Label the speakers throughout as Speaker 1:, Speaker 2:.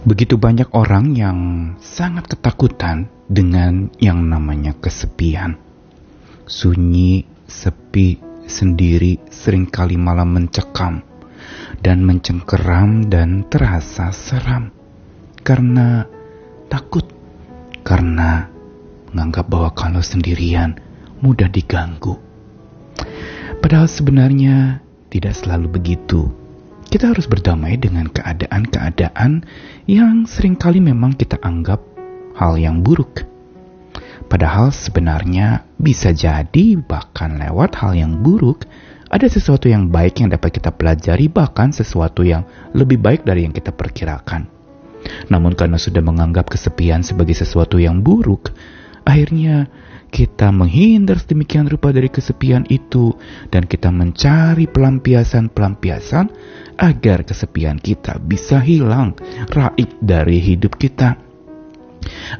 Speaker 1: Begitu banyak orang yang sangat ketakutan dengan yang namanya kesepian. Sunyi, sepi, sendiri sering kali malah mencekam dan mencengkeram dan terasa seram. Karena takut, karena menganggap bahwa kalau sendirian mudah diganggu. Padahal sebenarnya tidak selalu begitu kita harus berdamai dengan keadaan-keadaan yang sering kali memang kita anggap hal yang buruk. Padahal sebenarnya bisa jadi bahkan lewat hal yang buruk ada sesuatu yang baik yang dapat kita pelajari bahkan sesuatu yang lebih baik dari yang kita perkirakan. Namun karena sudah menganggap kesepian sebagai sesuatu yang buruk, akhirnya kita menghindar sedemikian rupa dari kesepian itu dan kita mencari pelampiasan-pelampiasan agar kesepian kita bisa hilang, raib dari hidup kita.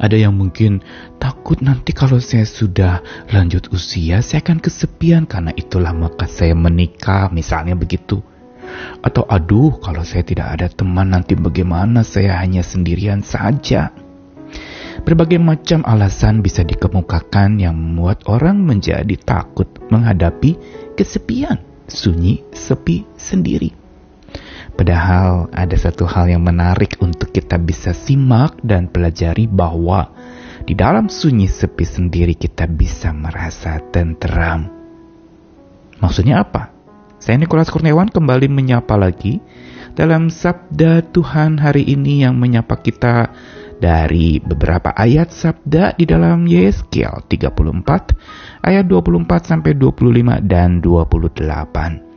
Speaker 1: Ada yang mungkin takut nanti kalau saya sudah lanjut usia, saya akan kesepian karena itulah maka saya menikah, misalnya begitu. Atau aduh, kalau saya tidak ada teman nanti bagaimana saya hanya sendirian saja. Berbagai macam alasan bisa dikemukakan yang membuat orang menjadi takut menghadapi kesepian, sunyi, sepi sendiri. Padahal ada satu hal yang menarik untuk kita bisa simak dan pelajari bahwa di dalam sunyi sepi sendiri kita bisa merasa tenteram. Maksudnya apa? Saya Nikolas Kurniawan kembali menyapa lagi dalam sabda Tuhan hari ini yang menyapa kita dari beberapa ayat sabda di dalam Yeskiel 34 ayat 24 sampai 25 dan 28.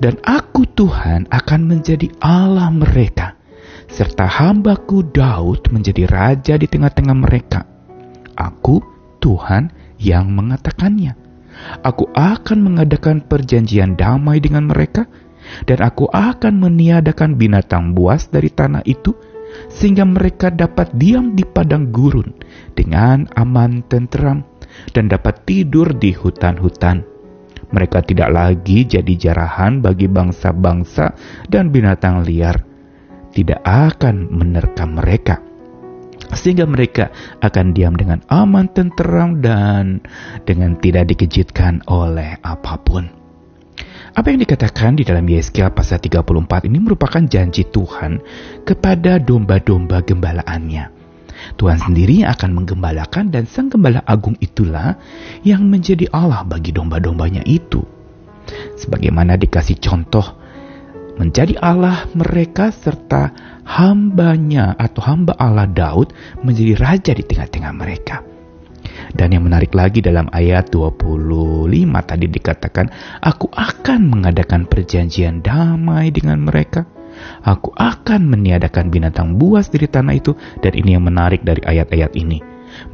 Speaker 1: Dan aku Tuhan akan menjadi Allah mereka serta hambaku Daud menjadi raja di tengah-tengah mereka. Aku Tuhan yang mengatakannya. Aku akan mengadakan perjanjian damai dengan mereka dan aku akan meniadakan binatang buas dari tanah itu sehingga mereka dapat diam di padang gurun dengan aman tenteram dan dapat tidur di hutan-hutan. Mereka tidak lagi jadi jarahan bagi bangsa-bangsa dan binatang liar. Tidak akan menerkam mereka. Sehingga mereka akan diam dengan aman tenteram dan dengan tidak dikejutkan oleh apa pun. Apa yang dikatakan di dalam Yeskiel pasal 34 ini merupakan janji Tuhan kepada domba-domba gembalaannya. Tuhan sendiri akan menggembalakan dan sang gembala agung itulah yang menjadi Allah bagi domba-dombanya itu. Sebagaimana dikasih contoh menjadi Allah mereka serta hambanya atau hamba Allah Daud menjadi raja di tengah-tengah mereka. Dan yang menarik lagi dalam ayat 25 tadi dikatakan, Aku akan mengadakan perjanjian damai dengan mereka. Aku akan meniadakan binatang buas dari tanah itu. Dan ini yang menarik dari ayat-ayat ini.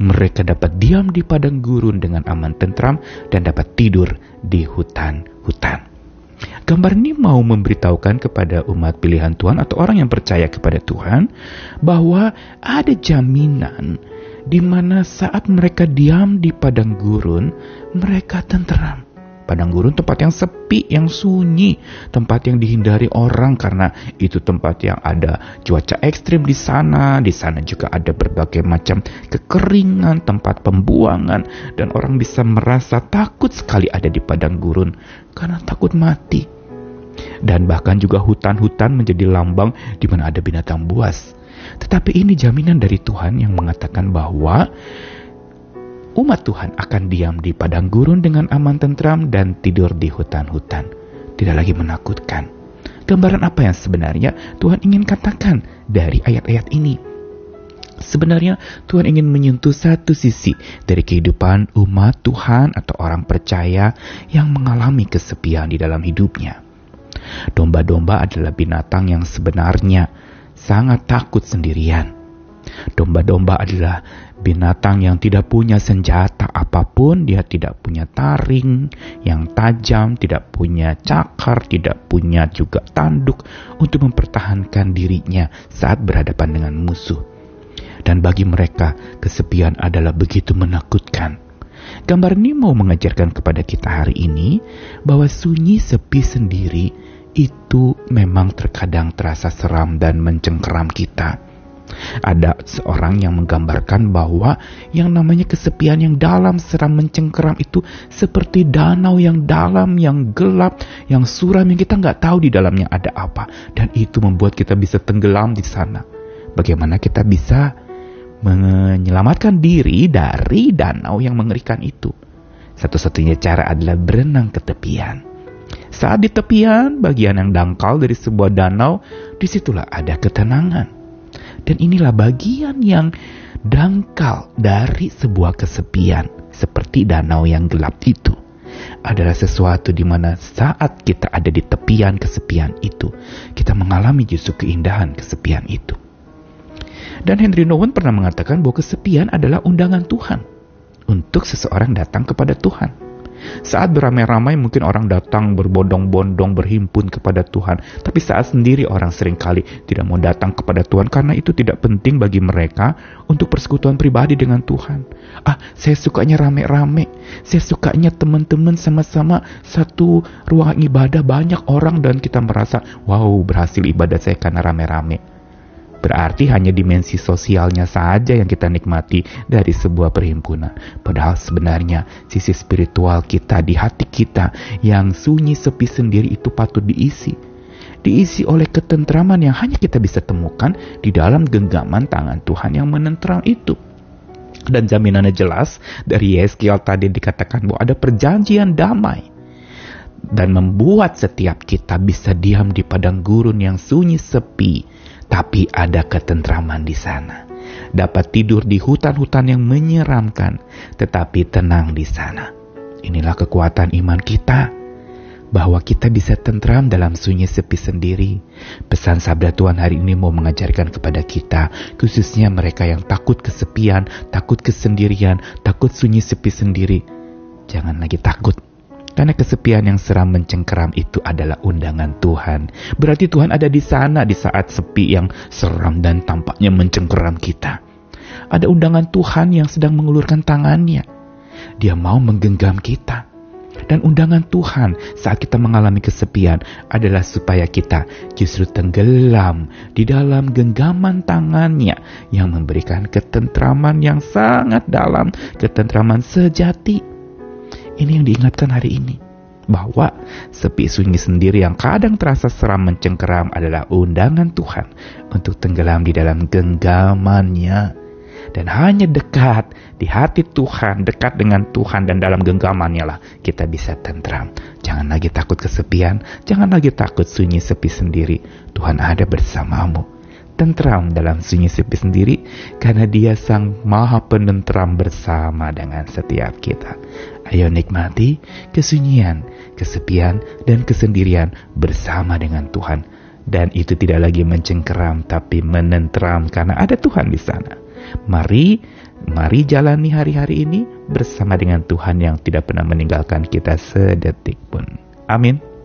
Speaker 1: Mereka dapat diam di padang gurun dengan aman tentram dan dapat tidur di hutan-hutan. Gambar ini mau memberitahukan kepada umat pilihan Tuhan atau orang yang percaya kepada Tuhan bahwa ada jaminan di mana saat mereka diam di padang gurun, mereka tenteram. Padang gurun tempat yang sepi, yang sunyi, tempat yang dihindari orang karena itu tempat yang ada cuaca ekstrim di sana. Di sana juga ada berbagai macam kekeringan, tempat pembuangan, dan orang bisa merasa takut sekali ada di padang gurun karena takut mati. Dan bahkan juga hutan-hutan menjadi lambang di mana ada binatang buas. Tetapi ini jaminan dari Tuhan yang mengatakan bahwa umat Tuhan akan diam di padang gurun dengan aman tentram dan tidur di hutan-hutan. Tidak lagi menakutkan. Gambaran apa yang sebenarnya Tuhan ingin katakan dari ayat-ayat ini? Sebenarnya Tuhan ingin menyentuh satu sisi dari kehidupan umat Tuhan atau orang percaya yang mengalami kesepian di dalam hidupnya. Domba-domba adalah binatang yang sebenarnya sangat takut sendirian. Domba-domba adalah binatang yang tidak punya senjata apa pun, dia tidak punya taring yang tajam, tidak punya cakar, tidak punya juga tanduk untuk mempertahankan dirinya saat berhadapan dengan musuh. Dan bagi mereka, kesepian adalah begitu menakutkan. Gambar ini mau mengajarkan kepada kita hari ini bahwa sunyi sepi sendiri itu memang terkadang terasa seram dan mencengkeram kita. Ada seorang yang menggambarkan bahwa yang namanya kesepian yang dalam seram mencengkeram itu seperti danau yang dalam, yang gelap, yang suram yang kita nggak tahu di dalamnya ada apa. Dan itu membuat kita bisa tenggelam di sana. Bagaimana kita bisa menyelamatkan diri dari danau yang mengerikan itu? Satu-satunya cara adalah berenang ke tepian. Saat di tepian, bagian yang dangkal dari sebuah danau, di situlah ada ketenangan. Dan inilah bagian yang dangkal dari sebuah kesepian, seperti danau yang gelap itu. Adalah sesuatu di mana saat kita ada di tepian kesepian itu, kita mengalami justru keindahan kesepian itu. Dan Henry Nouwen pernah mengatakan bahwa kesepian adalah undangan Tuhan untuk seseorang datang kepada Tuhan. Saat beramai-ramai mungkin orang datang berbondong-bondong berhimpun kepada Tuhan. Tapi saat sendiri orang sering kali tidak mau datang kepada Tuhan karena itu tidak penting bagi mereka untuk persekutuan pribadi dengan Tuhan. Ah, saya sukanya rame-rame. Saya sukanya teman-teman sama-sama satu ruang ibadah banyak orang dan kita merasa, wow berhasil ibadah saya karena rame-rame. Berarti hanya dimensi sosialnya saja yang kita nikmati dari sebuah perhimpunan. Padahal sebenarnya sisi spiritual kita di hati kita yang sunyi sepi sendiri itu patut diisi. Diisi oleh ketentraman yang hanya kita bisa temukan di dalam genggaman tangan Tuhan yang menentram itu. Dan jaminannya jelas dari Yeskiel tadi dikatakan bahwa ada perjanjian damai dan membuat setiap kita bisa diam di padang gurun yang sunyi sepi tapi ada ketentraman di sana. Dapat tidur di hutan-hutan yang menyeramkan, tetapi tenang di sana. Inilah kekuatan iman kita, bahwa kita bisa tentram dalam sunyi sepi sendiri. Pesan sabda Tuhan hari ini mau mengajarkan kepada kita, khususnya mereka yang takut kesepian, takut kesendirian, takut sunyi sepi sendiri. Jangan lagi takut, karena kesepian yang seram mencengkeram itu adalah undangan Tuhan. Berarti Tuhan ada di sana di saat sepi yang seram dan tampaknya mencengkeram kita. Ada undangan Tuhan yang sedang mengulurkan tangannya. Dia mau menggenggam kita. Dan undangan Tuhan saat kita mengalami kesepian adalah supaya kita justru tenggelam di dalam genggaman tangannya yang memberikan ketentraman yang sangat dalam, ketentraman sejati ini yang diingatkan hari ini. Bahwa sepi sunyi sendiri yang kadang terasa seram mencengkeram adalah undangan Tuhan untuk tenggelam di dalam genggamannya. Dan hanya dekat di hati Tuhan, dekat dengan Tuhan dan dalam genggamannya lah kita bisa tentram. Jangan lagi takut kesepian, jangan lagi takut sunyi sepi sendiri. Tuhan ada bersamamu tentram dalam sunyi sepi sendiri karena dia sang maha penentram bersama dengan setiap kita. Ayo nikmati kesunyian, kesepian, dan kesendirian bersama dengan Tuhan. Dan itu tidak lagi mencengkeram tapi menentram karena ada Tuhan di sana. Mari, mari jalani hari-hari ini bersama dengan Tuhan yang tidak pernah meninggalkan kita sedetik pun. Amin.